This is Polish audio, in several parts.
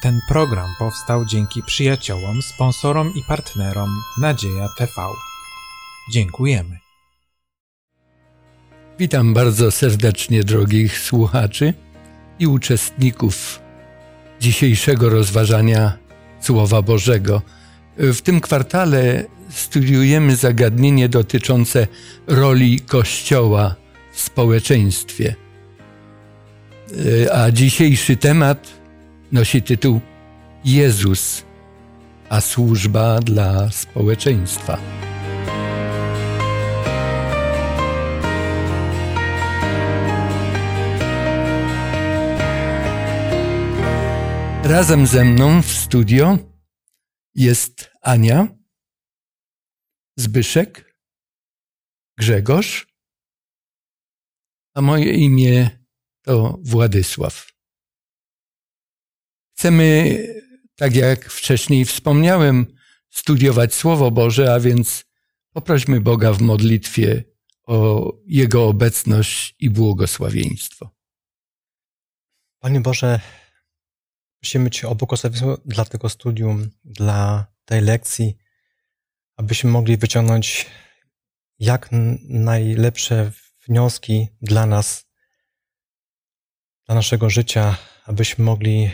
Ten program powstał dzięki przyjaciołom, sponsorom i partnerom Nadzieja TV. Dziękujemy. Witam bardzo serdecznie drogich słuchaczy i uczestników dzisiejszego rozważania Słowa Bożego. W tym kwartale studiujemy zagadnienie dotyczące roli Kościoła w społeczeństwie. A dzisiejszy temat nosi tytuł Jezus, a służba dla społeczeństwa. Razem ze mną w studio jest Ania, Zbyszek, Grzegorz, a moje imię to Władysław. Chcemy, tak jak wcześniej wspomniałem, studiować Słowo Boże, a więc poprośmy Boga w modlitwie o Jego obecność i błogosławieństwo. Panie Boże, prosimy Cię o błogosławieństwo dla tego studium, dla tej lekcji, abyśmy mogli wyciągnąć jak najlepsze wnioski dla nas, dla naszego życia, abyśmy mogli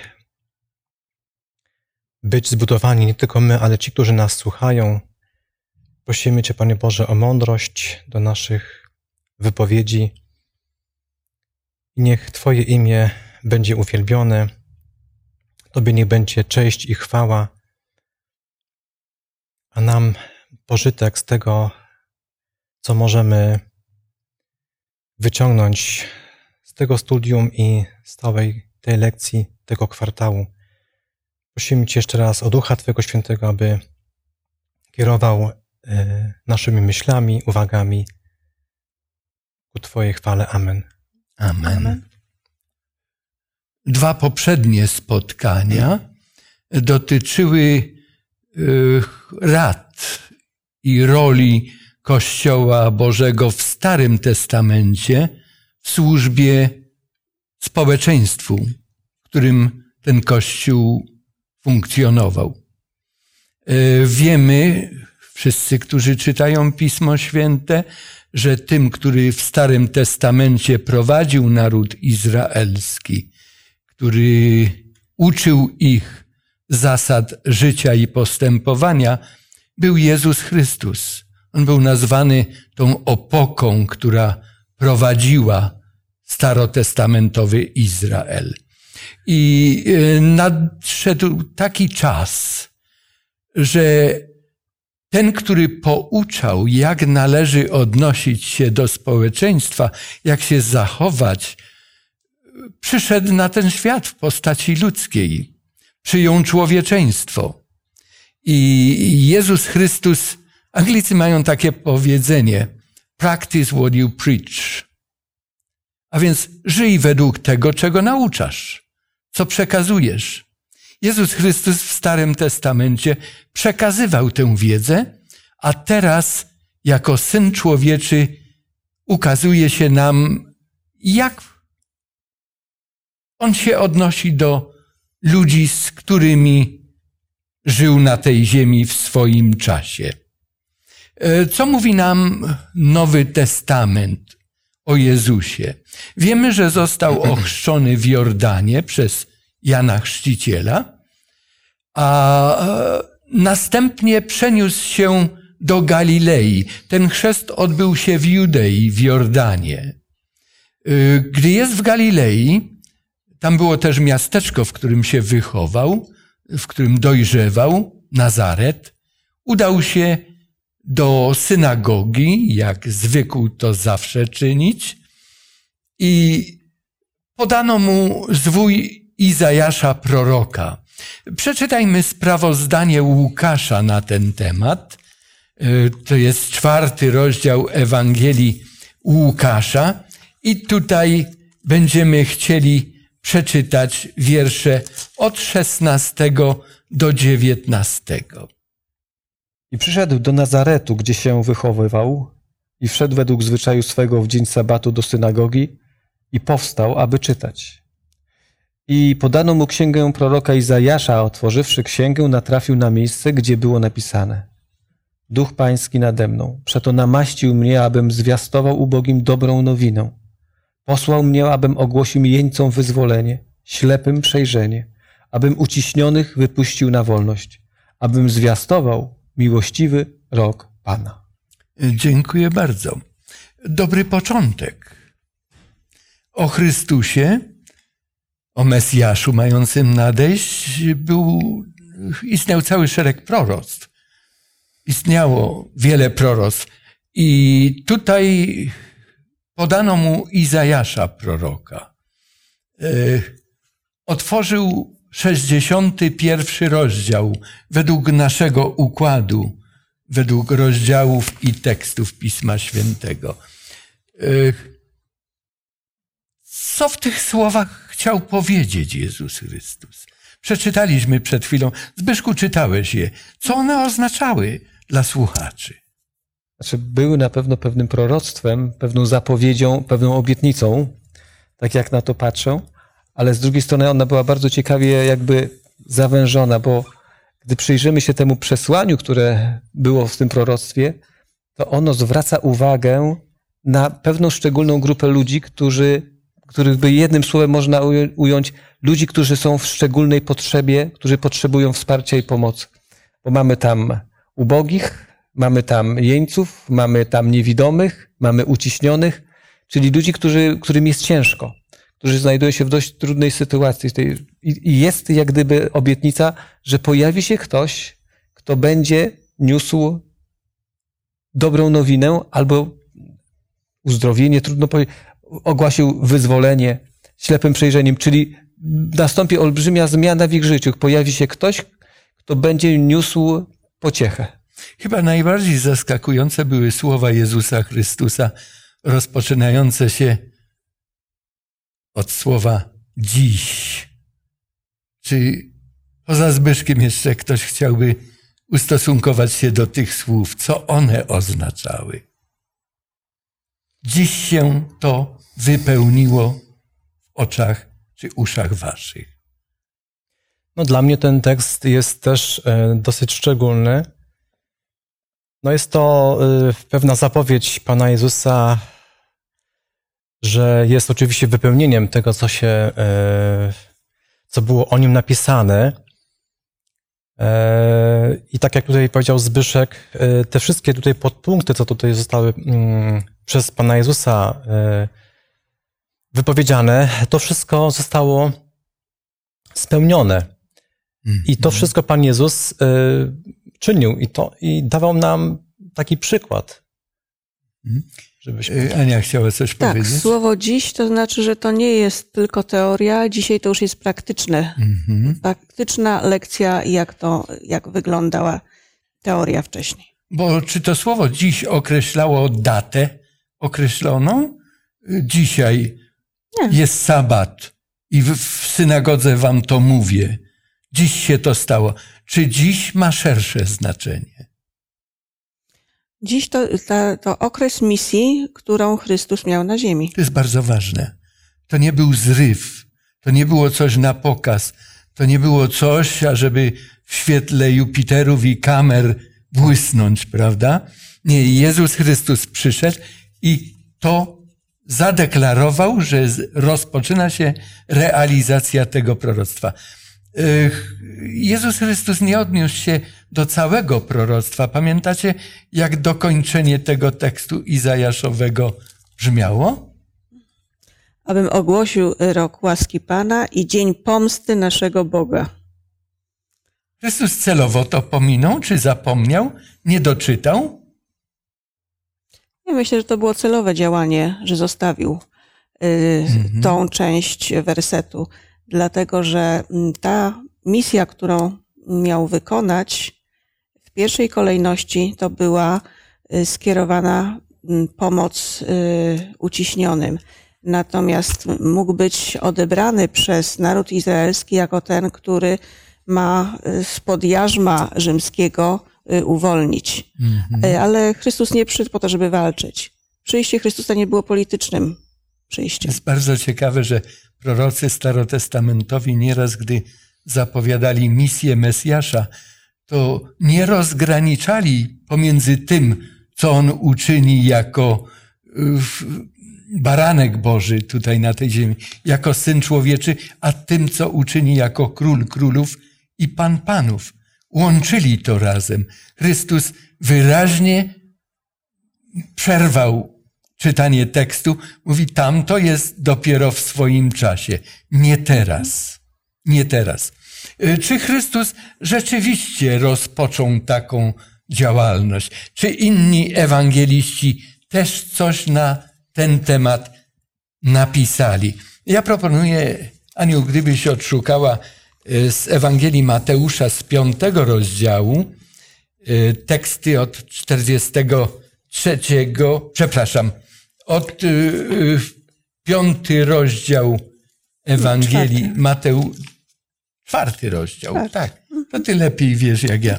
być zbudowani nie tylko my, ale ci, którzy nas słuchają. Prosimy Cię, Panie Boże, o mądrość do naszych wypowiedzi. Niech Twoje imię będzie uwielbione. Tobie niech będzie cześć i chwała, a nam pożytek z tego, co możemy wyciągnąć z tego studium i z całej tej lekcji, tego kwartału. Prosimy Cię jeszcze raz o Ducha Twojego Świętego, aby kierował e, naszymi myślami, uwagami ku Twojej chwale. Amen. Amen. Amen. Dwa poprzednie spotkania dotyczyły e, rad i roli Kościoła Bożego w Starym Testamencie w służbie społeczeństwu, w którym ten Kościół funkcjonował. E, wiemy, wszyscy, którzy czytają Pismo Święte, że tym, który w Starym Testamencie prowadził naród izraelski, który uczył ich zasad życia i postępowania, był Jezus Chrystus. On był nazwany tą opoką, która prowadziła starotestamentowy Izrael. I e, nadszedł taki czas, że ten, który pouczał, jak należy odnosić się do społeczeństwa, jak się zachować, przyszedł na ten świat w postaci ludzkiej, przyjął człowieczeństwo. I Jezus Chrystus, Anglicy mają takie powiedzenie: practice what you preach. A więc żyj według tego, czego nauczasz co przekazujesz. Jezus Chrystus w Starym Testamencie przekazywał tę wiedzę, a teraz jako Syn Człowieczy ukazuje się nam, jak On się odnosi do ludzi, z którymi żył na tej ziemi w swoim czasie. E, co mówi nam Nowy Testament? O Jezusie. Wiemy, że został ochrzczony w Jordanie przez Jana Chrzciciela, a e, następnie przeniósł się do Galilei. Ten chrzest odbył się w Judei, w Jordanie. E, gdy jest w Galilei, tam było też miasteczko, w którym się wychował, w którym dojrzewał, Nazaret, udał się do synagogi, jak zwykł to zawsze czynić, i podano mu zwój Izajasza proroka. Przeczytajmy sprawozdanie Łukasza na ten temat. Y, to jest czwarty rozdział Ewangelii Łukasza i tutaj będziemy chcieli przeczytać wiersze od 16 do 19. I przyszedł do Nazaretu, gdzie się wychowywał, i wszedł według zwyczaju swego w dzień sabatu do synagogi i powstał, aby czytać. I podano mu księgę proroka Izajasza, a otworzywszy księgę, natrafił na miejsce, gdzie było napisane: Duch Pański nade mną, przeto namaścił mnie, abym zwiastował ubogim dobrą nowinę. Posłał mnie, abym ogłosił jeńcom wyzwolenie, ślepym przejrzenie, abym uciśnionych wypuścił na wolność, abym zwiastował miłościwy rok Pana. Dziękuję bardzo. Dobry początek. O Chrystusie, o Mesjaszu mającym nadejść, był, istniał cały szereg proroctw. Istniało wiele proroctw. I tutaj podano mu Izajasza proroka. E, Otworzył 61 rozdział według naszego układu, według rozdziałów i tekstów Pisma Świętego. E, Co w tych słowach chciał powiedzieć Jezus Chrystus? Przeczytaliśmy przed chwilą. Zbyszku, czytałeś je. Co one oznaczały dla słuchaczy? Znaczy, były na pewno pewnym proroctwem, pewną zapowiedzią, pewną obietnicą, tak jak na to patrzę, ale z drugiej strony ona była bardzo ciekawie jakby zawężona, bo gdy przyjrzymy się temu przesłaniu, które było w tym proroctwie, to ono zwraca uwagę na pewną szczególną grupę ludzi, którzy, których by jednym słowem można ująć, ludzi, którzy są w szczególnej potrzebie, którzy potrzebują wsparcia i pomocy. Bo mamy tam ubogich, mamy tam jeńców, mamy tam niewidomych, mamy uciśnionych, czyli ludzi, którzy, którym jest ciężko, którzy znajdują się w dość trudnej sytuacji. I jest jak gdyby obietnica, że pojawi się ktoś, kto będzie niósł dobrą nowinę albo uzdrowienie, trudno powiedzieć, ogłasił wyzwolenie ślepym przejrzeniem, czyli nastąpi olbrzymia zmiana w ich życiu. Pojawi się ktoś, kto będzie niósł pociechę. Chyba najbardziej zaskakujące były słowa Jezusa Chrystusa, rozpoczynające się od słowa dziś. Czy poza Zbyszkiem jeszcze ktoś chciałby ustosunkować się do tych słów? Co one oznaczały? Dziś się to wypełniło w oczach czy uszach waszych. No, dla mnie ten tekst jest też e, dosyć szczególny. No, jest to e, pewna zapowiedź Pana Jezusa, że jest oczywiście wypełnieniem tego, co się, e, co było o nim napisane. E, I tak jak tutaj powiedział Zbyszek, e, te wszystkie tutaj podpunkty, co tutaj zostały mm, przez Pana Jezusa wypowiedziane, to wszystko zostało spełnione. I to wszystko Pan Jezus czynił i to i dawał nam taki przykład. Żebyśmy... Y, Ania chciała coś Tak, powiedzieć? słowo dziś to znaczy, że to nie jest tylko teoria, dzisiaj to już jest praktyczne. Mhm. Praktyczna lekcja, jak to, jak wyglądała teoria wcześniej. Bo czy to słowo dziś określało datę określoną? Dzisiaj Nie. jest sabat i w, w synagodze wam to mówię. Dziś się to stało. Czy dziś ma szersze znaczenie? Dziś to, ta, to okres misji, którą Chrystus miał na ziemi. To jest bardzo ważne. To nie był zryw. To nie było coś na pokaz. To nie było coś, ażeby w świetle Jupiterów i kamer błysnąć, prawda? Nie, Jezus Chrystus przyszedł i to zadeklarował, że rozpoczyna się realizacja tego proroctwa. Jezus Chrystus nie odniósł się do całego proroctwa. Pamiętacie, jak dokończenie tego tekstu Izajaszowego brzmiało? Abym ogłosił rok łaski Pana i dzień pomsty naszego Boga. Chrystus celowo to pominął, czy zapomniał, nie doczytał? Ja myślę, że to było celowe działanie, że zostawił y, tą część wersetu, dlatego że mm, ta misja, którą miał wykonać, w pierwszej kolejności to była y, skierowana mm, pomoc y, uciśnionym. Natomiast mógł być odebrany przez naród izraelski jako ten, który ma y, spod jarzma rzymskiego uwolnić. E, Ale Chrystus nie przyszedł po to, żeby walczyć. Przyjście Chrystusa nie było politycznym przyjście. Jest bardzo ciekawe, że prorocy starotestamentowi nieraz, gdy zapowiadali misję Mesjasza, to nie rozgraniczali pomiędzy tym, co on uczyni jako y, baranek Boży tutaj na tej ziemi, jako syn człowieczy, a tym, co uczyni jako król królów i pan panów. Łączyli to razem. Chrystus wyraźnie przerwał czytanie tekstu, mówi, tam to jest dopiero w swoim czasie, nie teraz, nie teraz. Y, czy Chrystus rzeczywiście rozpoczął taką działalność? Czy inni ewangeliści też coś na ten temat napisali? Ja proponuję, Aniu, gdybyś odszukała y, z Ewangelii Mateusza z piątego rozdziału, y, teksty od 43, przepraszam, od piąty rozdział Ewangelii Czwarty. Mateusz, czwarty rozdział, Czwarty. tak. To ty lepiej wiesz jak ja.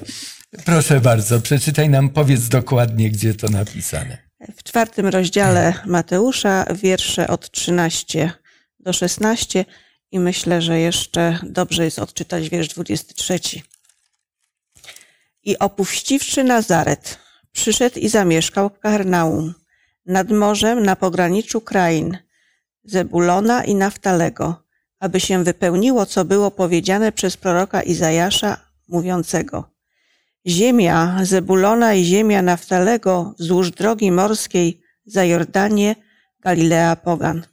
Proszę bardzo, przeczytaj nam, powiedz dokładnie, gdzie to napisane. W czwartym rozdziale Mateusza, wiersze od 13 do 16 i myślę, że jeszcze dobrze jest odczytać wiersz 23. I opuściwszy Nazaret, przyszedł i zamieszkał w Kapernaum, nad morzem na pograniczu krain Zebulona i Naftalego, aby się wypełniło, co było powiedziane przez proroka Izajasza, mówiącego Ziemia Zebulona i ziemia Naftalego wzdłuż drogi morskiej za Jordanię, Galilea Pogan.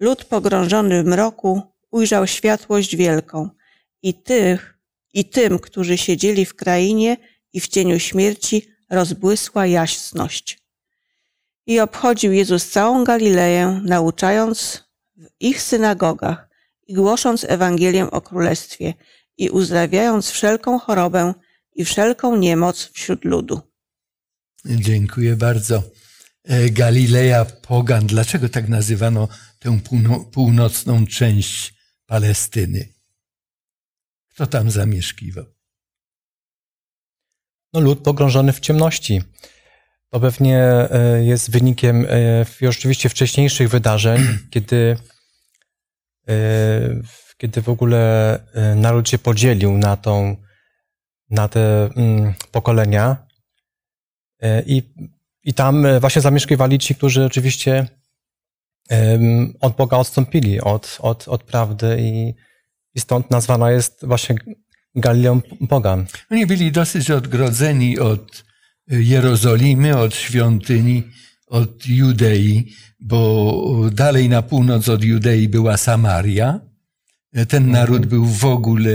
Lud pogrążony w mroku ujrzał światłość wielką i tych, i tym, którzy siedzieli w krainie i w cieniu śmierci, rozbłysła jasność. I obchodził Jezus całą Galileję, nauczając w ich synagogach i głosząc Ewangelię o Królestwie i uzdrawiając wszelką chorobę i wszelką niemoc wśród ludu. Dziękuję bardzo. E, Galileja Pogan. Dlaczego tak nazywano tę półno- północną część Palestyny? Kto tam zamieszkiwał? No, lud pogrążony w ciemności. To pewnie e, jest wynikiem e, oczywiście wcześniejszych wydarzeń, kiedy, e, kiedy w ogóle naród się podzielił na, tą, na te mm, pokolenia. I, I tam właśnie zamieszkiwali ci, którzy oczywiście od Boga odstąpili, od, od, od prawdy i, i stąd nazwana jest właśnie Galileą Pogan. Oni byli dosyć odgrodzeni od Jerozolimy, od świątyni, od Judei, bo dalej na północ od Judei była Samaria. Ten naród był w ogóle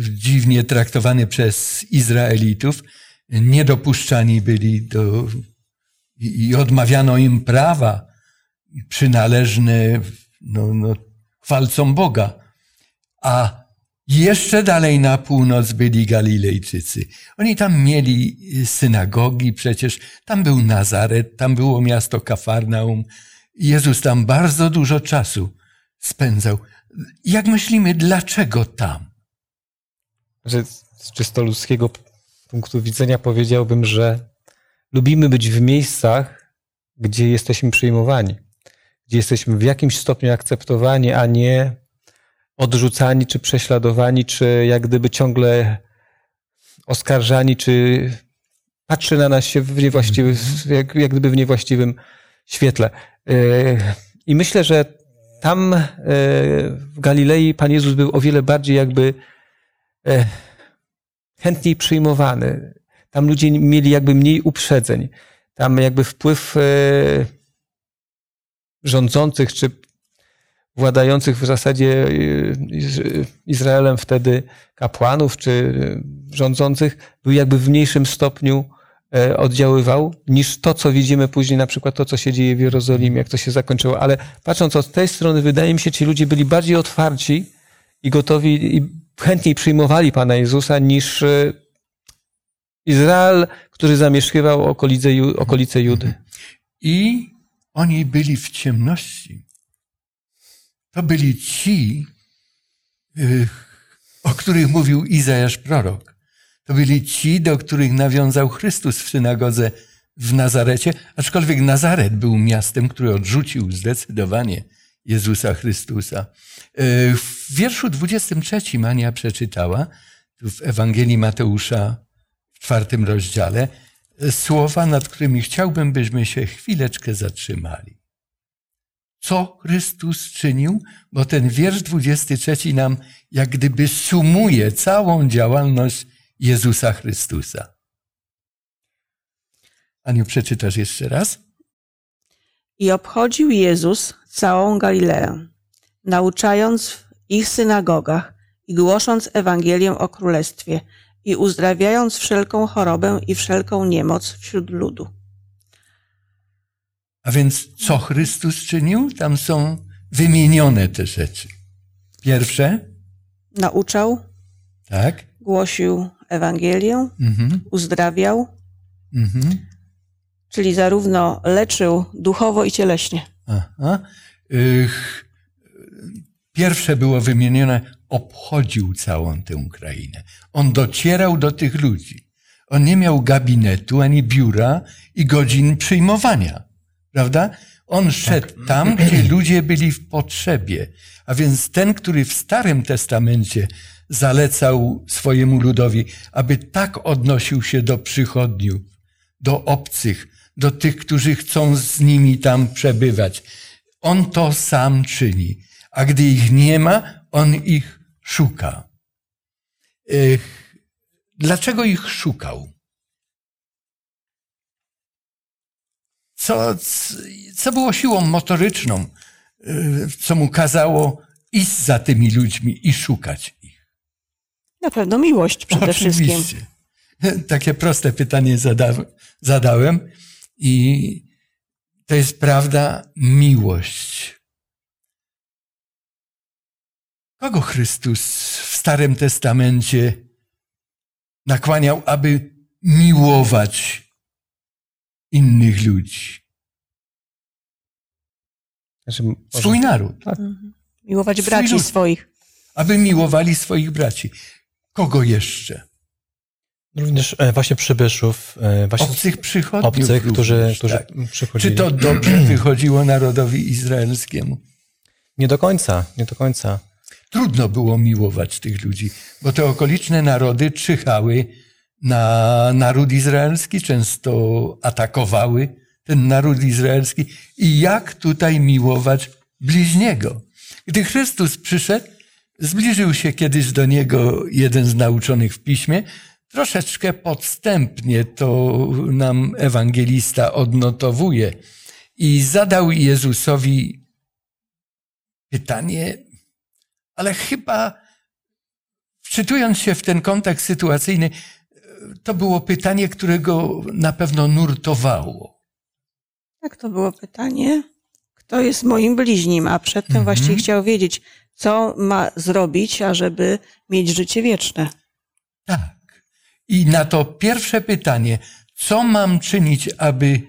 dziwnie traktowany przez Izraelitów. Niedopuszczani byli do, i i odmawiano im prawa przynależne no, no, chwalcom Boga. A jeszcze dalej na północ byli Galilejczycy. Oni tam mieli synagogi, przecież tam był Nazaret, tam było miasto Kafarnaum. Jezus tam bardzo dużo czasu spędzał. Jak myślimy, dlaczego tam? że z czysto ludzkiego punktu widzenia powiedziałbym, że lubimy być w miejscach, gdzie jesteśmy przyjmowani, gdzie jesteśmy w jakimś stopniu akceptowani, a nie odrzucani, czy prześladowani, czy jak gdyby ciągle oskarżani, czy patrzy na nas się w niewłaściwym, jak, jak gdyby w niewłaściwym świetle. Yy, I myślę, że tam yy, w Galilei Pan Jezus był o wiele bardziej jakby e, chętniej przyjmowany. Tam ludzie mieli jakby mniej uprzedzeń. Tam jakby wpływ rządzących czy władających w zasadzie Iz- Izraelem wtedy kapłanów czy rządzących był jakby w mniejszym stopniu e, oddziaływał niż to, co widzimy później, na przykład to, co się dzieje w Jerozolimie, jak to się zakończyło. Ale patrząc od tej strony, wydaje mi się, ci ludzie byli bardziej otwarci i gotowi i chętniej przyjmowali Pana Jezusa niż e, Izrael, który zamieszkiwał okolice, okolice Judy. I oni byli w ciemności. To byli ci, y, o których mówił Izajasz prorok. To byli ci, do których nawiązał Chrystus w synagodze w Nazarecie, aczkolwiek Nazaret był miastem, które odrzucił zdecydowanie Jezusa Chrystusa. E, w wierszu 23 Ania przeczytała, tu w Ewangelii Mateusza w czwartym rozdziale, słowa, nad którymi chciałbym, byśmy się chwileczkę zatrzymali. Co Chrystus czynił? Bo ten wiersz 23 nam jak gdyby sumuje całą działalność Jezusa Chrystusa. Aniu, przeczytasz jeszcze raz? I obchodził Jezus całą Galileę, nauczając w ich synagogach i głosząc Ewangelię o Królestwie i uzdrawiając wszelką chorobę i wszelką niemoc wśród ludu. A więc co Chrystus czynił? Tam są wymienione te rzeczy. Pierwsze, Nauczał, tak? głosił Ewangelię, Mhm, uzdrawiał, mhm. czyli zarówno leczył duchowo i cieleśnie. Aha. Pierwsze było wymienione, obchodził całą tę krainę. On docierał do tych ludzi. On nie miał gabinetu ani biura i godzin przyjmowania. Prawda? On szedł tam, gdzie ludzie byli w potrzebie. A więc ten, który w Starym Testamencie zalecał swojemu ludowi, aby tak odnosił się do przychodniów, do obcych, do tych, którzy chcą z nimi tam przebywać. On to sam czyni. A gdy ich nie ma, on ich szuka. Ech, Dlaczego ich szukał? Co, co było siłą motoryczną, y, co mu kazało iść za tymi ludźmi i szukać ich? Na pewno miłość przede wszystkim. Oczywiście. Takie proste pytanie zada- zadałem i to jest prawda miłość. Kogo Chrystus w Starym Testamencie nakłaniał, aby miłować innych ludzi? Znaczy, może- Swój naród. Miłować Swój braci lud. swoich. Aby miłowali swoich braci. Kogo jeszcze? Również e, właśnie przybyszów, e, właśnie Obcych przychodniów obcych, którzy, również, którzy tak. Czy przychodzili. to dobrze wychodziło narodowi izraelskiemu? Nie do końca, nie do końca. Trudno było miłować tych ludzi, bo te okoliczne narody czyhały na naród izraelski, często atakowały ten naród izraelski. I jak tutaj miłować bliźniego? Gdy Chrystus przyszedł, zbliżył się kiedyś do niego jeden z nauczonych w piśmie. Troszeczkę podstępnie to nam ewangelista odnotowuje i zadał Jezusowi pytanie, ale chyba wczytując się w ten kontekst sytuacyjny, to było pytanie, którego na pewno nurtowało. Tak, to było pytanie. Kto jest moim bliźnim? A przedtem Mhm. właściwie chciał wiedzieć, co ma zrobić, ażeby mieć życie wieczne. Tak. I na to pierwsze pytanie, co mam czynić, aby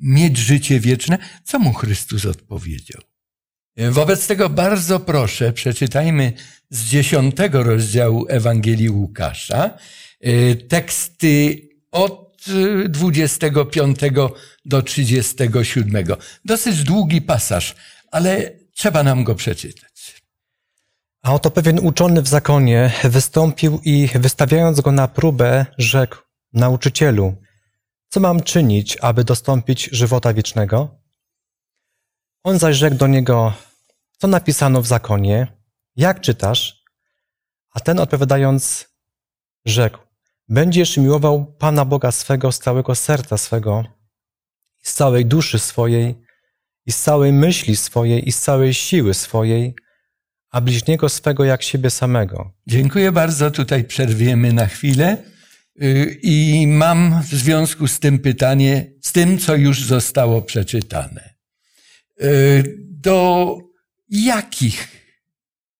mieć życie wieczne, co mu Chrystus odpowiedział? Wobec tego bardzo proszę, przeczytajmy z dziesiątego rozdziału Ewangelii Łukasza teksty od y, 25 do 37. Dosyć długi pasaż, ale trzeba nam go przeczytać. A oto pewien uczony w zakonie wystąpił i wystawiając go na próbę, rzekł: Nauczycielu, co mam czynić, aby dostąpić żywota wiecznego? On zaś rzekł do niego: Co napisano w zakonie? Jak czytasz? A ten odpowiadając, rzekł: Będziesz miłował Pana Boga swego z całego serca swego, z całej duszy swojej, i z całej myśli swojej, i z całej siły swojej, a bliźniego swego jak siebie samego. Dziękuję bardzo. Tutaj przerwiemy na chwilę. Y, I mam w związku z tym pytanie, z tym, co już zostało przeczytane. Y, Do jakich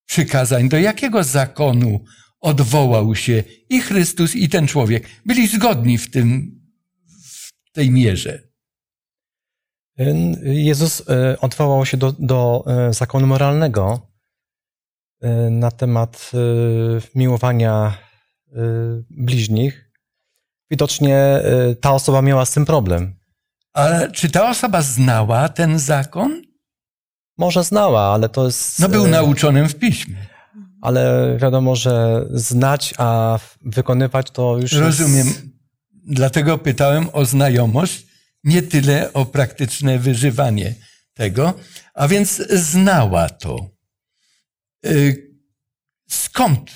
przykazań, do jakiego zakonu odwołał się i Chrystus, i ten człowiek? Byli zgodni w tym, w tej mierze. Jezus e, odwołał się do, do e, zakonu moralnego e, na temat miłowania bliźnich. Widocznie ta osoba miała z tym problem. Ale czy ta osoba znała ten zakon? Może znała, ale to jest. No był nauczonym w piśmie. Ale wiadomo, że znać, a wykonywać to już. Rozumiem. Jest... Dlatego pytałem o znajomość, nie tyle o praktyczne wyżywanie tego. A więc znała to. Y, Skąd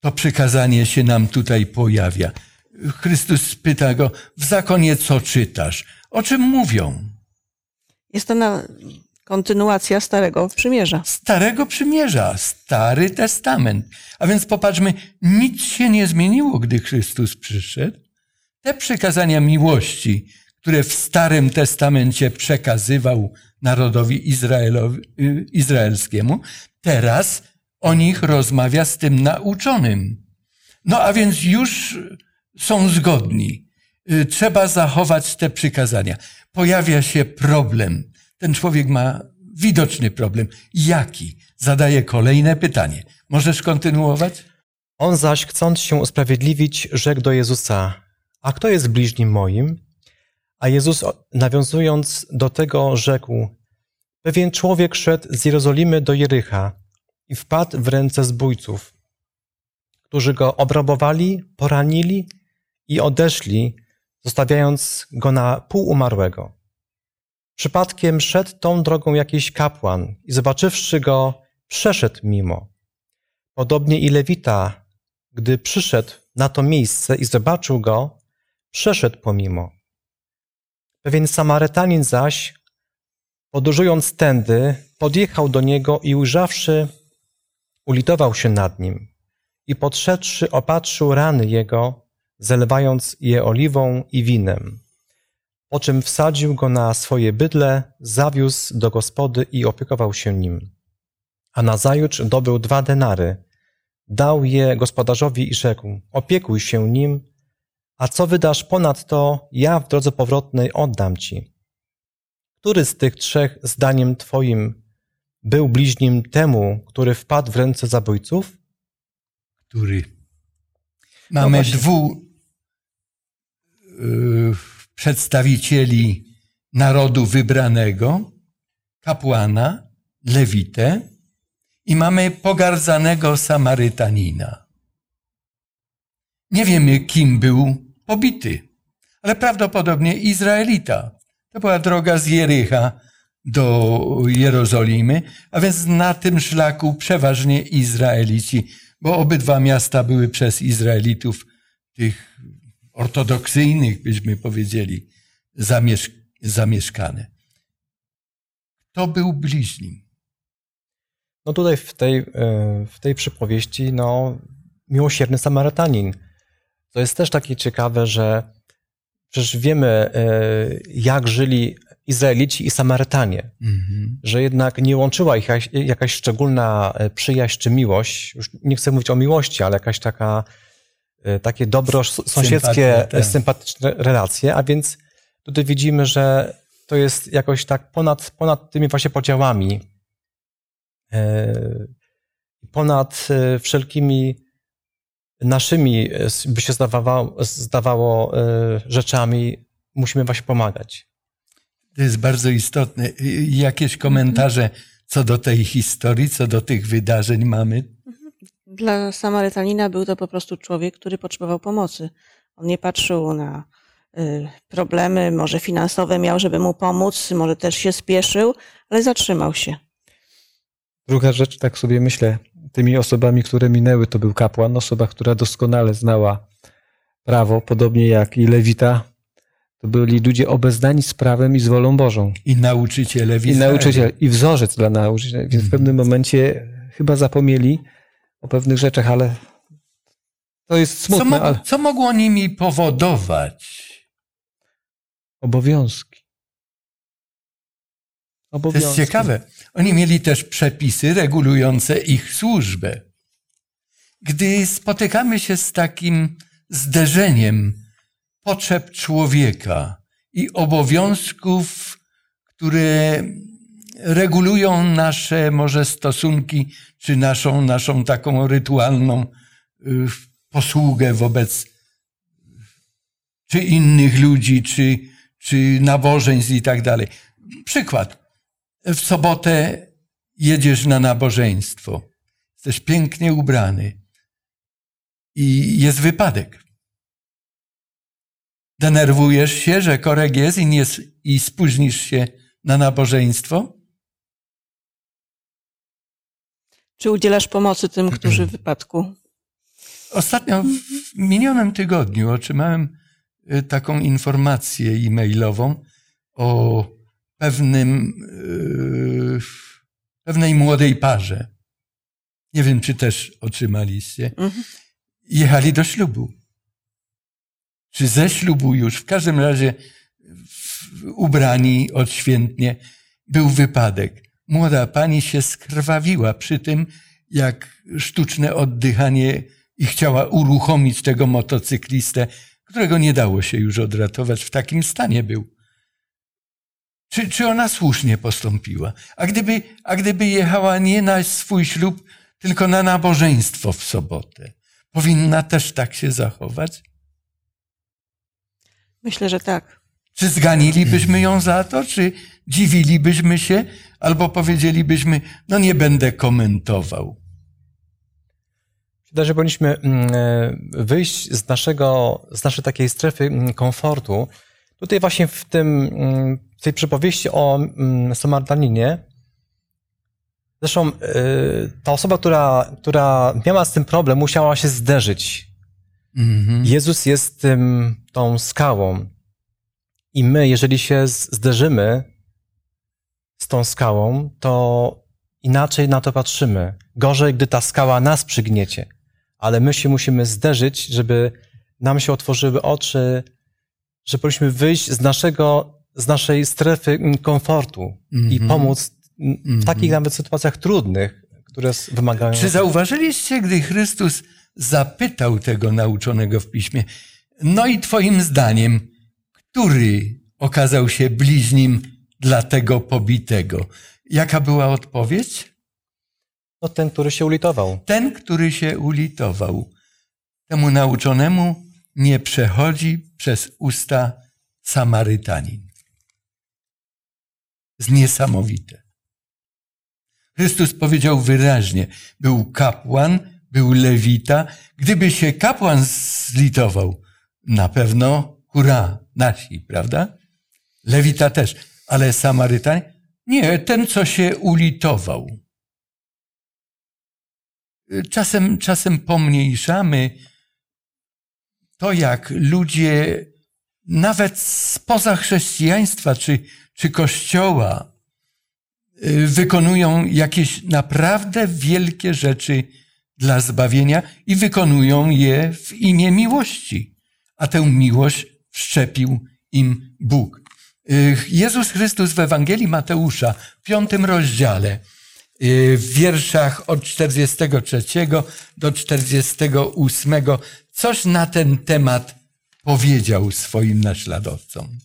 to przykazanie się nam tutaj pojawia? Chrystus pyta go, w zakonie co czytasz? O czym mówią? Jest to na kontynuacja Starego Przymierza. Starego Przymierza, Stary Testament. A więc popatrzmy, nic się nie zmieniło, gdy Chrystus przyszedł. Te przykazania miłości, które w Starym Testamencie przekazywał narodowi Izraelowi, y, izraelskiemu, teraz o nich rozmawia z tym nauczonym. No a więc już są zgodni. Y, Trzeba zachować te przykazania. Pojawia się problem. Ten człowiek ma widoczny problem. Jaki? Zadaje kolejne pytanie. Możesz kontynuować? On zaś, chcąc się usprawiedliwić, rzekł do Jezusa: A kto jest bliźnim moim? A Jezus, nawiązując do tego, rzekł: Pewien człowiek szedł z Jerozolimy do Jericha i wpadł w ręce zbójców, którzy go obrabowali, poranili i odeszli, zostawiając go na pół umarłego. Przypadkiem szedł tą drogą jakiś kapłan i zobaczywszy go, przeszedł mimo. Podobnie i Lewita, gdy przyszedł na to miejsce i zobaczył go, przeszedł pomimo. Pewien Samarytanin zaś, podróżując tędy, podjechał do niego i ujrzawszy, ulitował się nad nim i podszedłszy opatrzył rany jego, zalewając je oliwą i winem. Po czym wsadził go na swoje bydle, zawiózł do gospody i opiekował się nim. A nazajutrz dobył dwa denary, dał je gospodarzowi i rzekł, opiekuj się nim, a co wydasz ponad to, ja w drodze powrotnej oddam ci. Który z tych trzech, zdaniem twoim, był bliźnim temu, który wpadł w ręce zabójców? Który? Mamy właśnie. dwóch y, przedstawicieli narodu wybranego, kapłana, lewitę i mamy pogardzanego Samarytanina. Nie wiemy, kim był pobity, ale prawdopodobnie Izraelita. To była droga z Jericha do Jerozolimy, a więc na tym szlaku przeważnie Izraelici, bo obydwa miasta były przez Izraelitów, tych ortodoksyjnych, byśmy powiedzieli, zamiesz zamieszkane. To był bliźnim. No tutaj w tej, e, w tej przypowieści, no, miłosierny Samarytanin. To jest też takie ciekawe, że przecież wiemy, e, jak żyli Izraelici i Samarytanie, Mhm. że jednak nie łączyła ich jakaś, jakaś szczególna e, przyjaźń czy miłość. Już nie chcę mówić o miłości, ale jakaś taka, takie dobro sąsiedzkie, Sympatia, tak. sympatyczne relacje, a więc tutaj widzimy, że to jest jakoś tak ponad, ponad tymi właśnie podziałami, e, ponad wszelkimi naszymi, by się zdawało, zdawało rzeczami, musimy właśnie pomagać. To jest bardzo istotne. Y, Jakieś komentarze co do tej historii, co do tych wydarzeń mamy? Dla Samarytanina był to po prostu człowiek, który potrzebował pomocy. On nie patrzył na y, problemy, może finansowe miał, żeby mu pomóc, może też się spieszył, ale zatrzymał się. Druga rzecz, tak sobie myślę, tymi osobami, które minęły, to był kapłan, osoba, która doskonale znała prawo, podobnie jak i Lewita. To byli ludzie obeznani z prawem i z wolą Bożą. I nauczyciele I nauczyciel, i wzorzec dla nauczyciela. Więc w pewnym momencie chyba zapomnieli o pewnych rzeczach, ale to jest Co, smutne, mo- ale co mogło nimi powodować? obowiązki. To Obowiązki. jest ciekawe. Oni mieli też przepisy regulujące ich służbę. Gdy spotykamy się z takim zderzeniem potrzeb człowieka i obowiązków, które regulują nasze może stosunki, czy naszą, naszą taką rytualną y, posługę wobec czy innych ludzi, czy, czy nabożeństw i tak dalej. Przykład. W sobotę jedziesz na nabożeństwo. Jesteś pięknie ubrany i jest wypadek. Denerwujesz się, że korek jest i, nie, i spóźnisz się na nabożeństwo? Czy udzielasz pomocy tym, którzy w wypadku? Ostatnio w minionym tygodniu otrzymałem y, taką informację e-mailową o pewnym, yy, pewnej młodej parze. Nie wiem, czy też otrzymaliście. Mhm. Jechali do ślubu. Czy ze ślubu już, w każdym razie w- ubrani odświętnie, był wypadek. Młoda pani się skrwawiła przy tym, jak sztuczne oddychanie i chciała uruchomić tego motocyklistę, którego nie dało się już odratować. W takim stanie był. Czy, czy ona słusznie postąpiła? A gdyby, a gdyby jechała nie na swój ślub, tylko na nabożeństwo w sobotę, powinna też tak się zachować? Myślę, że tak. Czy zganilibyśmy ją za to, czy dziwilibyśmy się, albo powiedzielibyśmy, no nie będę komentował. Wydaje, że powinniśmy mm, e, wyjść z, naszego, z naszej takiej strefy mm, komfortu. Tutaj właśnie w, tym, mm, w tej przypowieści o Samarytaninie, zresztą e, ta osoba, która, która miała z tym problem, musiała się zderzyć. Mhm. Jezus jest tym, tą skałą. I my, jeżeli się zderzymy z tą skałą, to inaczej na to patrzymy. Gorzej, gdy ta skała nas przygniecie. Ale my się musimy zderzyć, żeby nam się otworzyły oczy, że powinniśmy wyjść z, naszego, z naszej strefy mm, komfortu i Mhm. pomóc mm, w Mhm. takich nawet sytuacjach trudnych, które wymagają. Czy zauważyliście, gdy Chrystus zapytał tego nauczonego w piśmie, no i twoim zdaniem, który okazał się bliźnim dla tego pobitego? Jaka była odpowiedź? No, ten, który się ulitował. Ten, który się ulitował. Temu nauczonemu nie przechodzi przez usta Samarytanin. Jest niesamowite. Chrystus powiedział wyraźnie, był kapłan, był lewita. Gdyby się kapłan zlitował, na pewno hurra, nasi, prawda? Lewita też, ale Samarytanin, nie, ten, co się ulitował. Czasem, czasem pomniejszamy to, jak ludzie nawet spoza chrześcijaństwa czy, czy kościoła y, wykonują jakieś naprawdę wielkie rzeczy dla zbawienia i wykonują je w imię miłości. A tę miłość wszczepił im Bóg. Jezus Chrystus w Ewangelii Mateusza w piątym rozdziale w wierszach od 43 do 48 coś na ten temat powiedział swoim naśladowcom.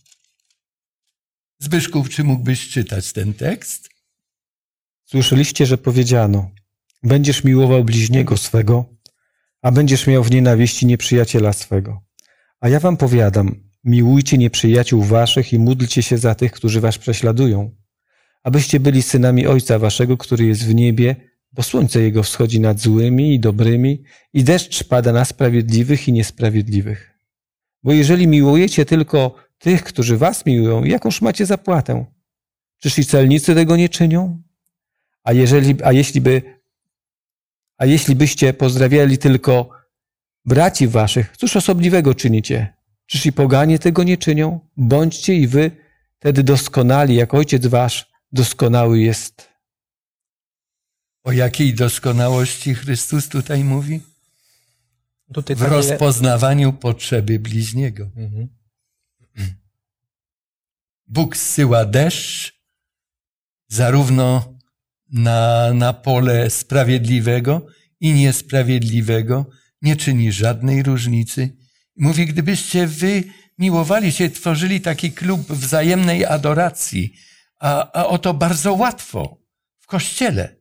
Zbyszków, czy mógłbyś czytać ten tekst? Słyszeliście, że powiedziano: Będziesz miłował bliźniego swego, a będziesz miał w nienawiści nieprzyjaciela swego. A ja wam powiadam: miłujcie nieprzyjaciół waszych i módlcie się za tych, którzy was prześladują, abyście byli synami Ojca waszego, który jest w niebie, bo słońce jego wschodzi nad złymi i dobrymi, i deszcz pada na sprawiedliwych i niesprawiedliwych. Bo jeżeli miłujecie tylko tych, którzy was miłują, jakąż macie zapłatę? Czyż i celnicy tego nie czynią? A, jeżeli, a, jeśli by, a jeśli byście pozdrawiali tylko braci waszych, cóż osobliwego czynicie? Czyż i poganie tego nie czynią? Bądźcie i wy wtedy doskonali, jak ojciec wasz doskonały jest. O jakiej doskonałości Chrystus tutaj mówi? Tutaj W rozpoznawaniu potrzeby bliźniego. Mhm. Bóg zsyła deszcz zarówno na, na pole sprawiedliwego i niesprawiedliwego, nie czyni żadnej różnicy. Mówi, gdybyście wy miłowali się, tworzyli taki klub wzajemnej adoracji, a, a oto bardzo łatwo w kościele.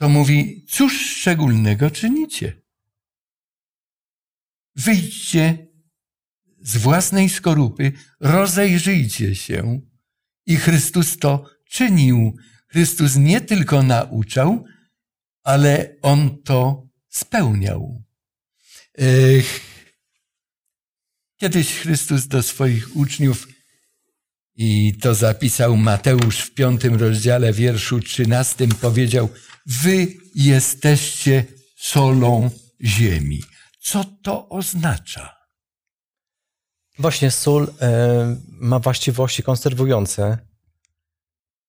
To mówi, cóż szczególnego czynicie? wyjdźcie z własnej skorupy, rozejrzyjcie się. I Chrystus to czynił. Chrystus nie tylko nauczał, ale on to spełniał. Kiedyś Chrystus do swoich uczniów, i to zapisał Mateusz w piątym rozdziale, wierszu trzynastym, powiedział: Wy jesteście solą ziemi. Co to oznacza? Właśnie sól e, ma właściwości konserwujące,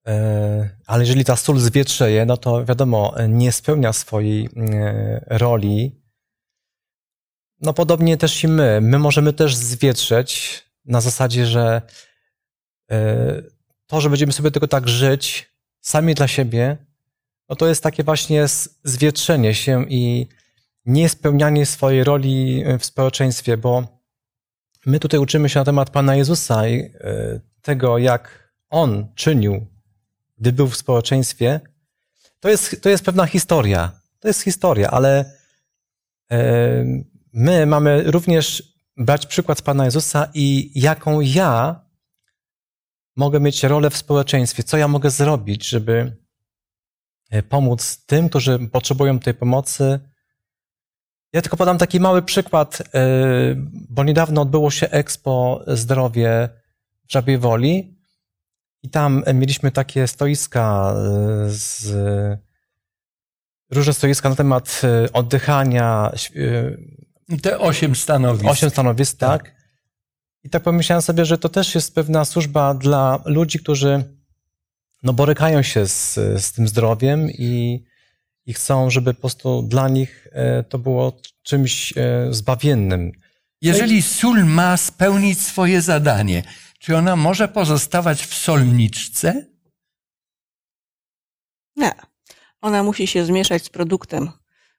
e, ale jeżeli ta sól zwietrzeje, no to wiadomo, nie spełnia swojej e, roli. No podobnie też i my. My możemy też zwietrzeć na zasadzie, że e, to, że będziemy sobie tylko tak żyć, sami dla siebie, no to jest takie właśnie zwietrzenie się i niespełnianie swojej roli w społeczeństwie, bo my tutaj uczymy się na temat Pana Jezusa i e, tego, jak On czynił, gdy był w społeczeństwie. To jest, to jest pewna historia. To jest historia, ale e, my mamy również brać przykład z Pana Jezusa i jaką ja mogę mieć rolę w społeczeństwie, co ja mogę zrobić, żeby e, pomóc tym, którzy potrzebują tej pomocy, ja tylko podam taki mały przykład, e, bo niedawno odbyło się Expo Zdrowie w Żabiej Woli i tam mieliśmy takie stoiska e, z różne stoiska na temat oddychania. Te osiem stanowisk. Osiem stanowisk, tak. tak. I tak pomyślałem sobie, że to też jest pewna służba dla ludzi, którzy no, borykają się z, z tym zdrowiem i i chcą, żeby po prostu dla nich e, to było czymś e, zbawiennym. Jeżeli sól ma spełnić swoje zadanie, czy ona może pozostawać w solniczce? Nie. Ona musi się zmieszać z produktem,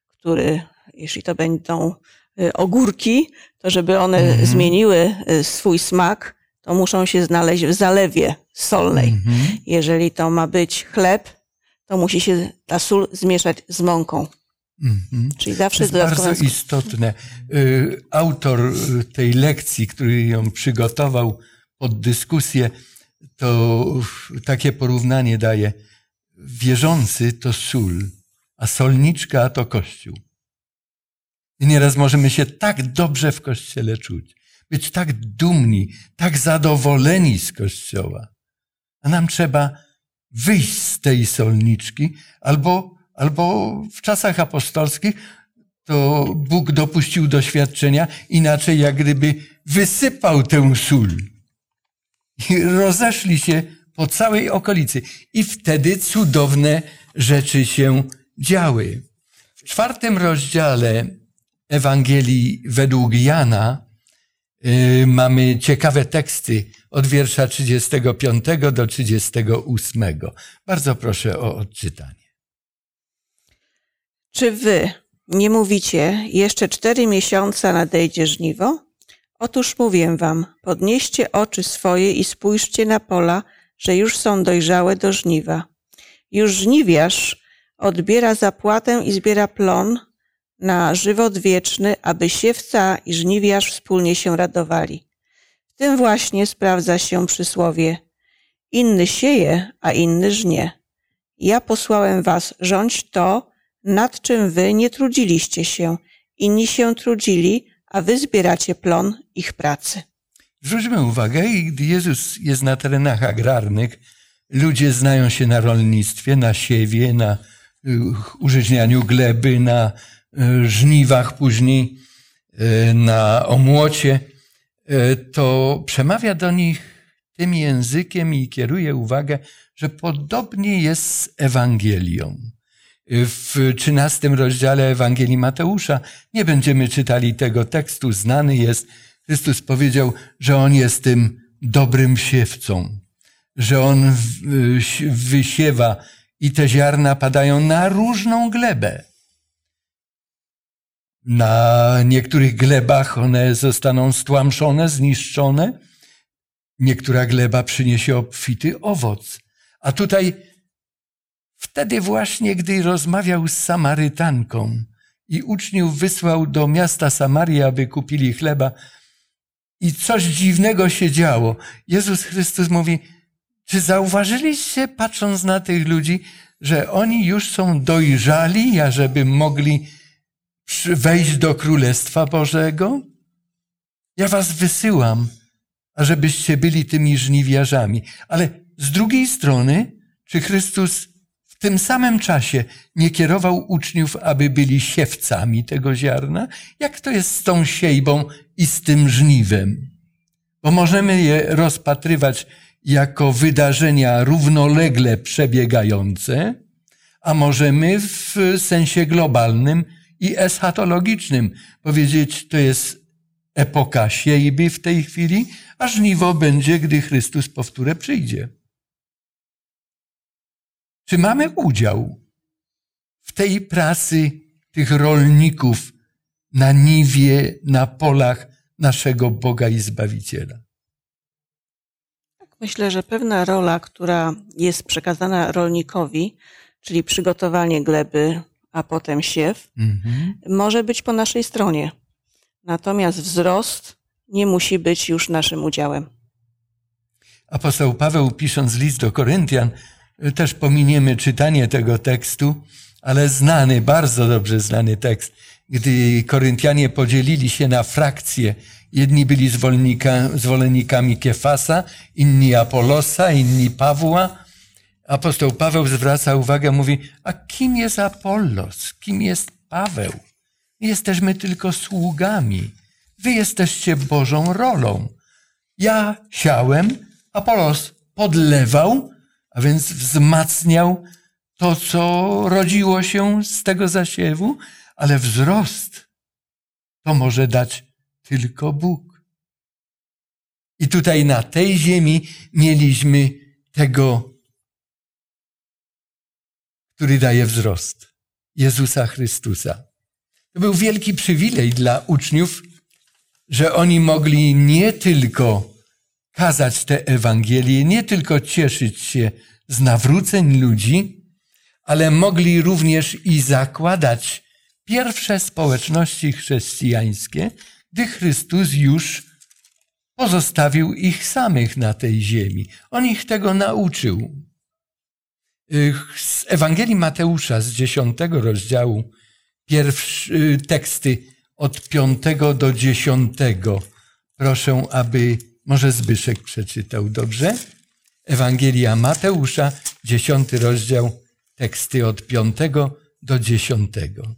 który, jeśli to będą ogórki, to żeby one mhm. zmieniły swój smak, to muszą się znaleźć w zalewie solnej. Mhm. Jeżeli to ma być chleb, to musi się ta sól zmieszać z mąką. Mm-hmm. Czyli zawsze to jest bardzo istotne. Y, autor y, tej lekcji, który ją przygotował pod dyskusję, to takie porównanie daje. Wierzący to sól, a solniczka to kościół. I nieraz możemy się tak dobrze w kościele czuć, być tak dumni, tak zadowoleni z kościoła. A nam trzeba wyjść z tej solniczki, albo, albo w czasach apostolskich to Bóg dopuścił doświadczenia, inaczej jak gdyby wysypał tę sól. I rozeszli się po całej okolicy. I wtedy cudowne rzeczy się działy. W czwartym rozdziale Ewangelii według Jana yy, mamy ciekawe teksty od wiersza 35 do 38. Bardzo proszę o odczytanie. Czy wy nie mówicie, jeszcze cztery miesiące nadejdzie żniwo? Otóż mówię wam, podnieście oczy swoje i spójrzcie na pola, że już są dojrzałe do żniwa. Już żniwiarz odbiera zapłatę i zbiera plon na żywot wieczny, aby siewca i żniwiarz wspólnie się radowali tym właśnie sprawdza się przysłowie inny sieje, a inny żnie. Ja posłałem was rządź to, nad czym wy nie trudziliście się. Inni się trudzili, a wy zbieracie plon ich pracy. Zwróćmy uwagę, gdy Jezus jest na terenach agrarnych, ludzie znają się na rolnictwie, na siewie, na y, użyźnianiu gleby, na żniwach później, y, na omłocie. E, to przemawia do nich tym językiem i kieruje uwagę, że podobnie jest z Ewangelią. W trzynastym rozdziale Ewangelii Mateusza nie będziemy czytali tego tekstu, znany jest. Chrystus powiedział, że On jest tym dobrym siewcą, że On wysiewa i te ziarna padają na różną glebę. Na niektórych glebach one zostaną stłamszone, zniszczone. Niektóra gleba przyniesie obfity owoc. A tutaj wtedy właśnie, gdy rozmawiał z Samarytanką i uczniów wysłał do miasta Samaria, aby kupili chleba. I coś dziwnego się działo. Jezus Chrystus mówi, czy zauważyliście, patrząc na tych ludzi, że oni już są dojrzali, ażeby mogli wejść do Królestwa Bożego? Ja was wysyłam, ażebyście byli tymi żniwiarzami. Ale z drugiej strony, czy Chrystus w tym samym czasie nie kierował uczniów, aby byli siewcami tego ziarna? Jak to jest z tą siejbą i z tym żniwem? Bo możemy je rozpatrywać jako wydarzenia równolegle przebiegające, a możemy w sensie globalnym i eschatologicznym powiedzieć, to jest epoka siejby w tej chwili, a żniwo będzie, gdy Chrystus powtórę przyjdzie. Czy mamy udział w tej pracy tych rolników na niwie, na polach naszego Boga i Zbawiciela? Myślę, że pewna rola, która jest przekazana rolnikowi, czyli przygotowanie gleby, a potem siew, mhm. może być po naszej stronie. Natomiast wzrost nie musi być już naszym udziałem. Apostoł Paweł, pisząc list do Koryntian, też pominiemy czytanie tego tekstu, ale znany, bardzo dobrze znany tekst, gdy Koryntianie podzielili się na frakcje. Jedni byli zwolennikami Kefasa, inni Apolosa, inni Pawła. Apostoł Paweł zwraca uwagę, mówi, a kim jest Apollos? Kim jest Paweł? Jesteśmy tylko sługami. Wy jesteście Bożą rolą. Ja siałem, Apolos podlewał, a więc wzmacniał to, co rodziło się z tego zasiewu, ale wzrost to może dać tylko Bóg. I tutaj na tej ziemi mieliśmy tego, który daje wzrost Jezusa Chrystusa. To był wielki przywilej dla uczniów, że oni mogli nie tylko kazać te Ewangelie, nie tylko cieszyć się z nawróceń ludzi, ale mogli również i zakładać pierwsze społeczności chrześcijańskie, gdy Chrystus już pozostawił ich samych na tej ziemi. On ich tego nauczył. Z Ewangelii Mateusza z dziesiątego rozdziału pierwsze y, teksty od piątego do dziesiątego. Proszę, aby może Zbyszek przeczytał dobrze. Ewangelia Mateusza, dziesiąty rozdział, teksty od piątego do dziesiątego.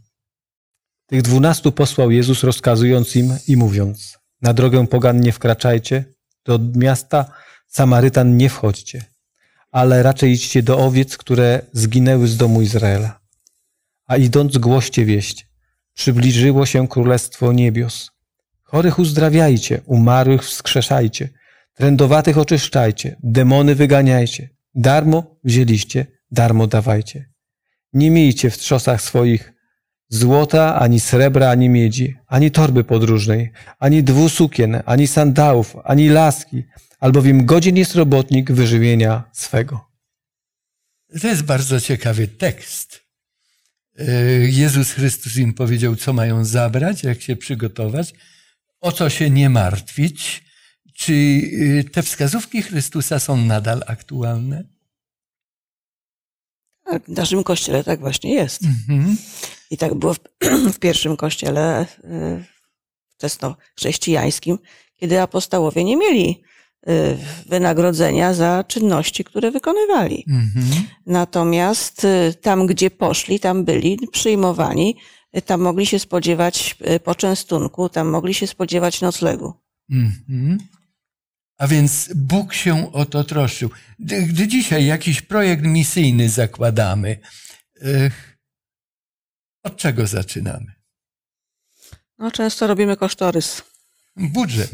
Tych dwunastu posłał Jezus, rozkazując im i mówiąc: Na drogę pogan nie wkraczajcie, do miasta Samarytan nie wchodźcie, ale raczej idźcie do owiec, które zginęły z domu Izraela a idąc głoście wieść. Przybliżyło się królestwo niebios. Chorych uzdrawiajcie, umarłych wskrzeszajcie, trędowatych oczyszczajcie, demony wyganiajcie. Darmo wzięliście, darmo dawajcie. Nie miejcie w trzosach swoich złota, ani srebra, ani miedzi, ani torby podróżnej, ani dwu sukien, ani sandałów, ani laski, albowiem godzin jest robotnik wyżywienia swego. To jest bardzo ciekawy tekst. E, Jezus Chrystus im powiedział, co mają zabrać, jak się przygotować, o co się nie martwić. Czy e, te wskazówki Chrystusa są nadal aktualne? Tak, w naszym kościele tak właśnie jest. Mhm. I tak było w, w pierwszym kościele wczesnochrześcijańskim, kiedy apostołowie nie mieli Y, wynagrodzenia za czynności, które wykonywali. Mhm. Natomiast y, tam, gdzie poszli, tam byli przyjmowani, y, tam mogli się spodziewać poczęstunku, tam mogli się spodziewać noclegu. Mhm. A więc Bóg się o to troszczył. Gdy dzisiaj jakiś projekt misyjny zakładamy, od czego zaczynamy? No, często robimy kosztorys. Budżet.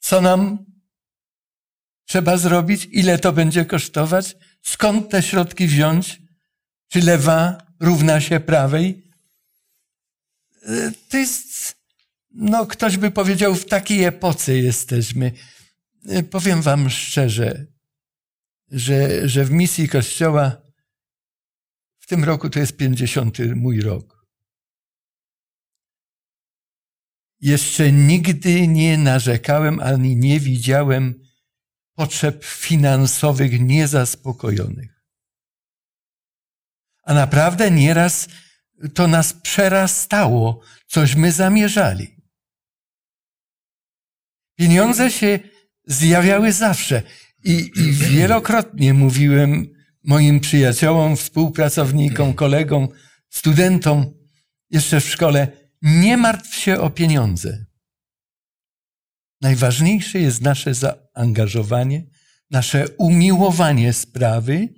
Co nam trzeba zrobić? Ile to będzie kosztować? Skąd te środki wziąć? Czy lewa równa się prawej? E, to jest, no ktoś by powiedział, w takiej epoce jesteśmy. E, powiem wam szczerze, że, że w misji Kościoła tym roku to jest 50 mój rok. Jeszcze nigdy nie narzekałem ani nie widziałem potrzeb finansowych niezaspokojonych. A naprawdę nieraz to nas przerastało, cośmy zamierzali. Pieniądze się zjawiały zawsze i, i wielokrotnie mówiłem moim przyjaciołom, współpracownikom, kolegom, studentom jeszcze w szkole, nie martw się o pieniądze. Najważniejsze jest nasze zaangażowanie, nasze umiłowanie sprawy.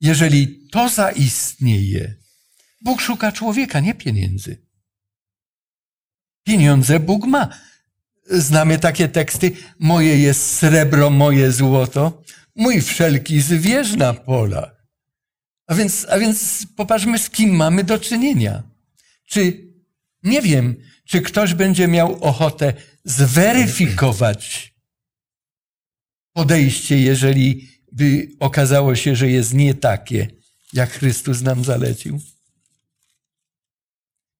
Jeżeli to zaistnieje, Bóg szuka człowieka, nie pieniędzy. Pieniądze Bóg ma. Znamy takie teksty: Moje jest srebro, moje złoto, mój wszelki zwierz na polach. A więc, a więc popatrzmy, z kim mamy do czynienia. Czy, nie wiem, czy ktoś będzie miał ochotę zweryfikować podejście, jeżeli by okazało się, że jest nie takie, jak Chrystus nam zalecił.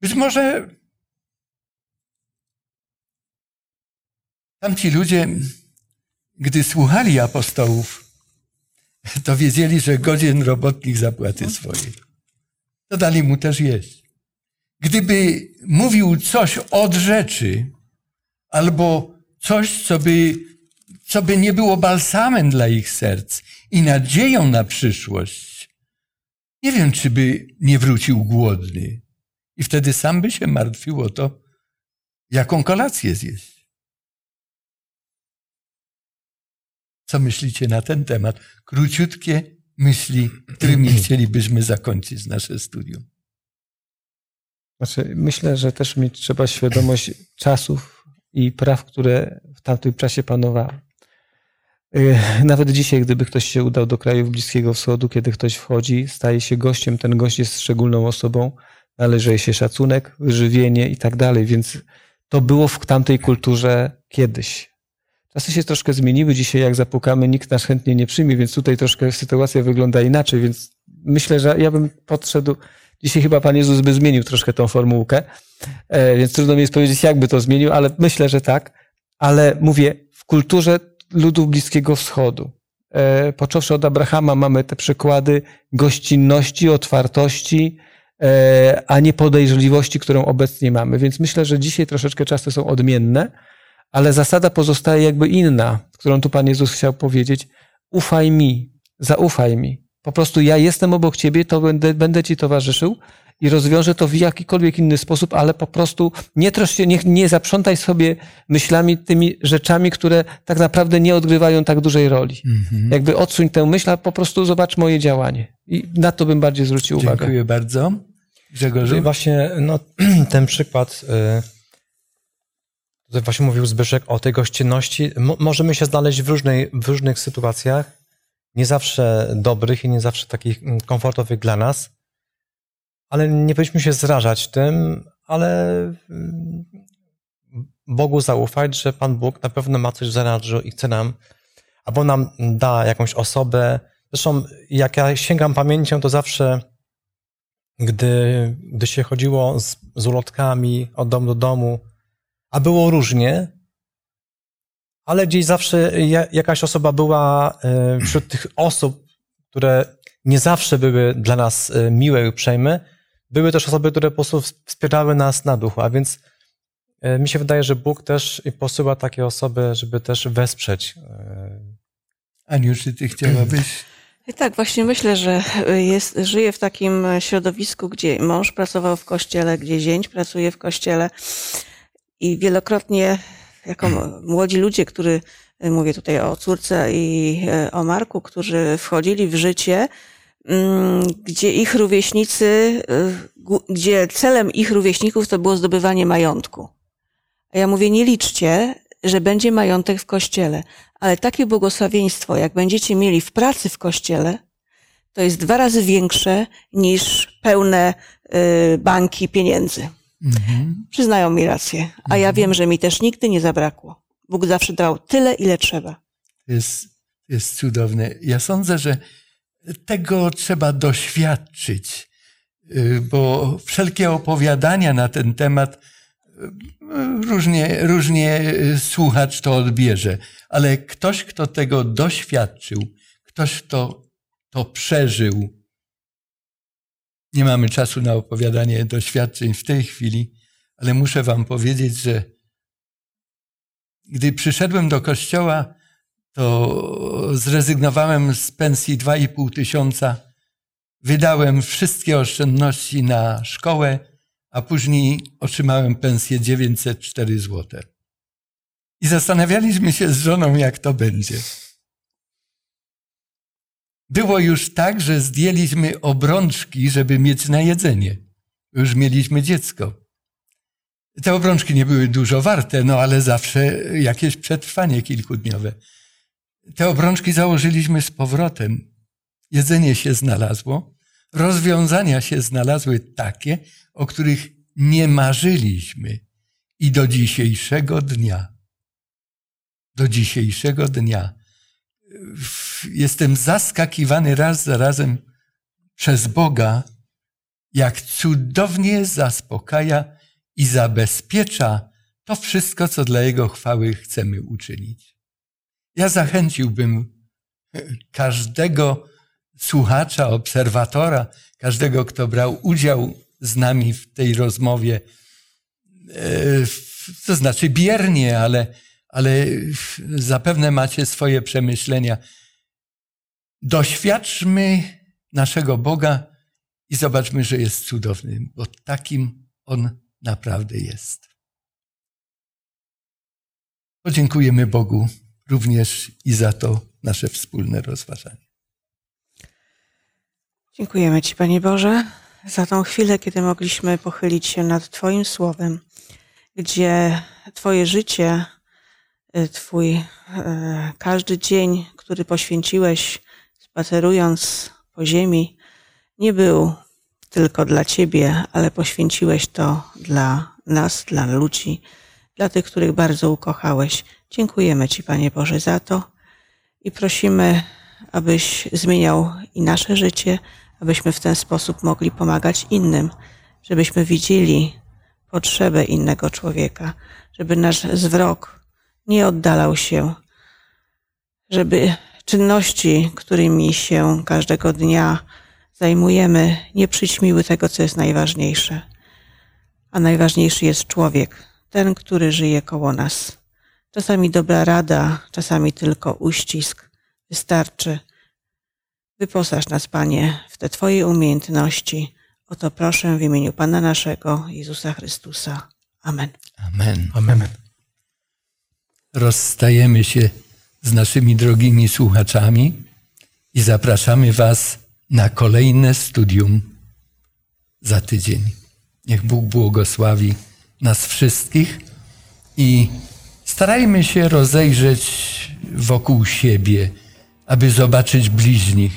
Być może tamci ludzie, gdy słuchali apostołów, to wiedzieli, że godzien robotnik zapłaty swojej. To dali mu też jeść. Gdyby mówił coś od rzeczy, albo coś, co by, co by nie było balsamem dla ich serc i nadzieją na przyszłość, nie wiem, czy by nie wrócił głodny. I wtedy sam by się martwił o to, jaką kolację zjeść. Co myślicie na ten temat? Króciutkie myśli, którymi chcielibyśmy zakończyć nasze studium. Znaczy, myślę, że też mieć trzeba świadomość czasów i praw, które w tamtym czasie panowały. Y, Nawet dzisiaj, gdyby ktoś się udał do krajów Bliskiego Wschodu, kiedy ktoś wchodzi, staje się gościem, ten gość jest szczególną osobą, należy jej się szacunek, wyżywienie i tak dalej, więc to było w tamtej kulturze kiedyś. Czasy się troszkę zmieniły. Dzisiaj, jak zapukamy, nikt nas chętnie nie przyjmie, więc tutaj troszkę sytuacja wygląda inaczej. Więc myślę, że ja bym podszedł. Dzisiaj chyba Pan Jezus by zmienił troszkę tą formułkę, e, więc trudno mi jest powiedzieć, jak by to zmienił, ale myślę, że tak. Ale mówię, w kulturze ludów Bliskiego Wschodu, e, począwszy od Abrahama, mamy te przykłady gościnności, otwartości, e, a nie podejrzliwości, którą obecnie mamy. Więc myślę, że dzisiaj troszeczkę czasy są odmienne, ale zasada pozostaje jakby inna, którą tu Pan Jezus chciał powiedzieć. Ufaj mi, zaufaj mi. Po prostu ja jestem obok Ciebie, to będę, będę Ci towarzyszył i rozwiążę to w jakikolwiek inny sposób, ale po prostu nie trosz się, nie, nie zaprzątaj sobie myślami tymi rzeczami, które tak naprawdę nie odgrywają tak dużej roli. Mhm. Jakby odsuń tę myśl, a po prostu zobacz moje działanie. I na to bym bardziej zwrócił uwagę. Dziękuję bardzo. Grzegorzu? Właśnie no, ten przykład, y, właśnie mówił Zbyszek o tej gościnności. Mo- możemy się znaleźć w, różnej, w różnych sytuacjach, nie zawsze dobrych i nie zawsze takich mm, komfortowych dla nas, ale nie powinniśmy się zrażać tym, ale mm, Bogu zaufać, że Pan Bóg na pewno ma coś w zanadrzu i chce nam, albo nam da jakąś osobę. Zresztą jak ja sięgam pamięcią, to zawsze gdy, gdy się chodziło z, z ulotkami od domu do domu, a było różnie, ale gdzieś zawsze ja- jakaś osoba była e, wśród tych osób, które nie zawsze były dla nas e, miłe i uprzejme, były też osoby, które po prostu wspierały nas na duchu, a więc e, mi się wydaje, że Bóg też posyła takie osoby, żeby też wesprzeć. Aniu, czy ty chciałabyś? I tak, właśnie myślę, że jest, żyję w takim środowisku, gdzie mąż pracował w kościele, gdzie zięć pracuje w kościele i wielokrotnie jako młodzi ludzie, którzy, mówię tutaj o córce i e, o Marku, którzy wchodzili w życie, mm, gdzie ich rówieśnicy, gu- gdzie celem ich rówieśników to było zdobywanie majątku. A ja mówię, nie liczcie, że będzie majątek w kościele, ale takie błogosławieństwo, jak będziecie mieli w pracy w kościele, to jest dwa razy większe niż pełne y, banki pieniędzy. Mhm. Przyznają mi rację, a ja wiem, że mi też nigdy nie zabrakło. Bóg zawsze dał tyle, ile trzeba. To jest, jest cudowne. Ja sądzę, że tego trzeba doświadczyć, y, bo wszelkie opowiadania na ten temat y, różnie, różnie y, słuchacz to odbierze, ale ktoś, kto tego doświadczył, ktoś, kto to przeżył, nie mamy czasu na opowiadanie doświadczeń w tej chwili, ale muszę Wam powiedzieć, że gdy przyszedłem do kościoła, to zrezygnowałem z pensji 2,5 tysiąca, wydałem wszystkie oszczędności na szkołę, a później otrzymałem pensję 904 zł. I zastanawialiśmy się z żoną, jak to będzie. Było już tak, że zdjęliśmy obrączki, żeby mieć na jedzenie. Już mieliśmy dziecko. Te obrączki nie były dużo warte, no ale zawsze jakieś przetrwanie kilkudniowe. Te obrączki założyliśmy z powrotem. Jedzenie się znalazło, rozwiązania się znalazły takie, o których nie marzyliśmy. I do dzisiejszego dnia, do dzisiejszego dnia jestem zaskakiwany raz za razem przez Boga, jak cudownie zaspokaja i zabezpiecza to wszystko, co dla Jego chwały chcemy uczynić. Ja zachęciłbym każdego słuchacza, obserwatora, każdego, kto brał udział z nami w tej rozmowie, e, to znaczy biernie, ale, ale zapewne macie swoje przemyślenia. Doświadczmy naszego Boga i zobaczmy, że jest cudowny, bo takim On naprawdę jest. Podziękujemy Bogu również i za to nasze wspólne rozważanie. Dziękujemy Ci, Panie Boże, za tą chwilę, kiedy mogliśmy pochylić się nad Twoim słowem, gdzie Twoje życie, Twój y, każdy dzień, który poświęciłeś, spacerując po ziemi, nie był tylko dla Ciebie, ale poświęciłeś to dla nas, dla ludzi, dla tych, których bardzo ukochałeś. Dziękujemy Ci, Panie Boże, za to i prosimy, abyś zmieniał i nasze życie, abyśmy w ten sposób mogli pomagać innym, żebyśmy widzieli potrzebę innego człowieka, żeby nasz zwrok nie oddalał się, żeby czynności, którymi się każdego dnia zajmujemy, nie przyćmiły tego, co jest najważniejsze. A najważniejszy jest człowiek, ten, który żyje koło nas. Czasami dobra rada, czasami tylko uścisk wystarczy. Wyposaż nas, Panie, w te Twoje umiejętności. O to proszę w imieniu Pana naszego, Jezusa Chrystusa. Amen. Amen. Amen. Rozstajemy się z naszymi drogimi słuchaczami i zapraszamy Was na kolejne studium za tydzień. Niech Bóg błogosławi nas wszystkich i starajmy się rozejrzeć wokół siebie, aby zobaczyć bliźnich,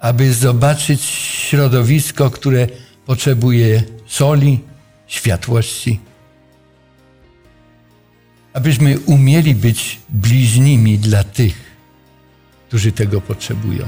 aby zobaczyć środowisko, które potrzebuje soli, światłości, abyśmy umieli być bliźnimi dla tych, którzy tego potrzebują.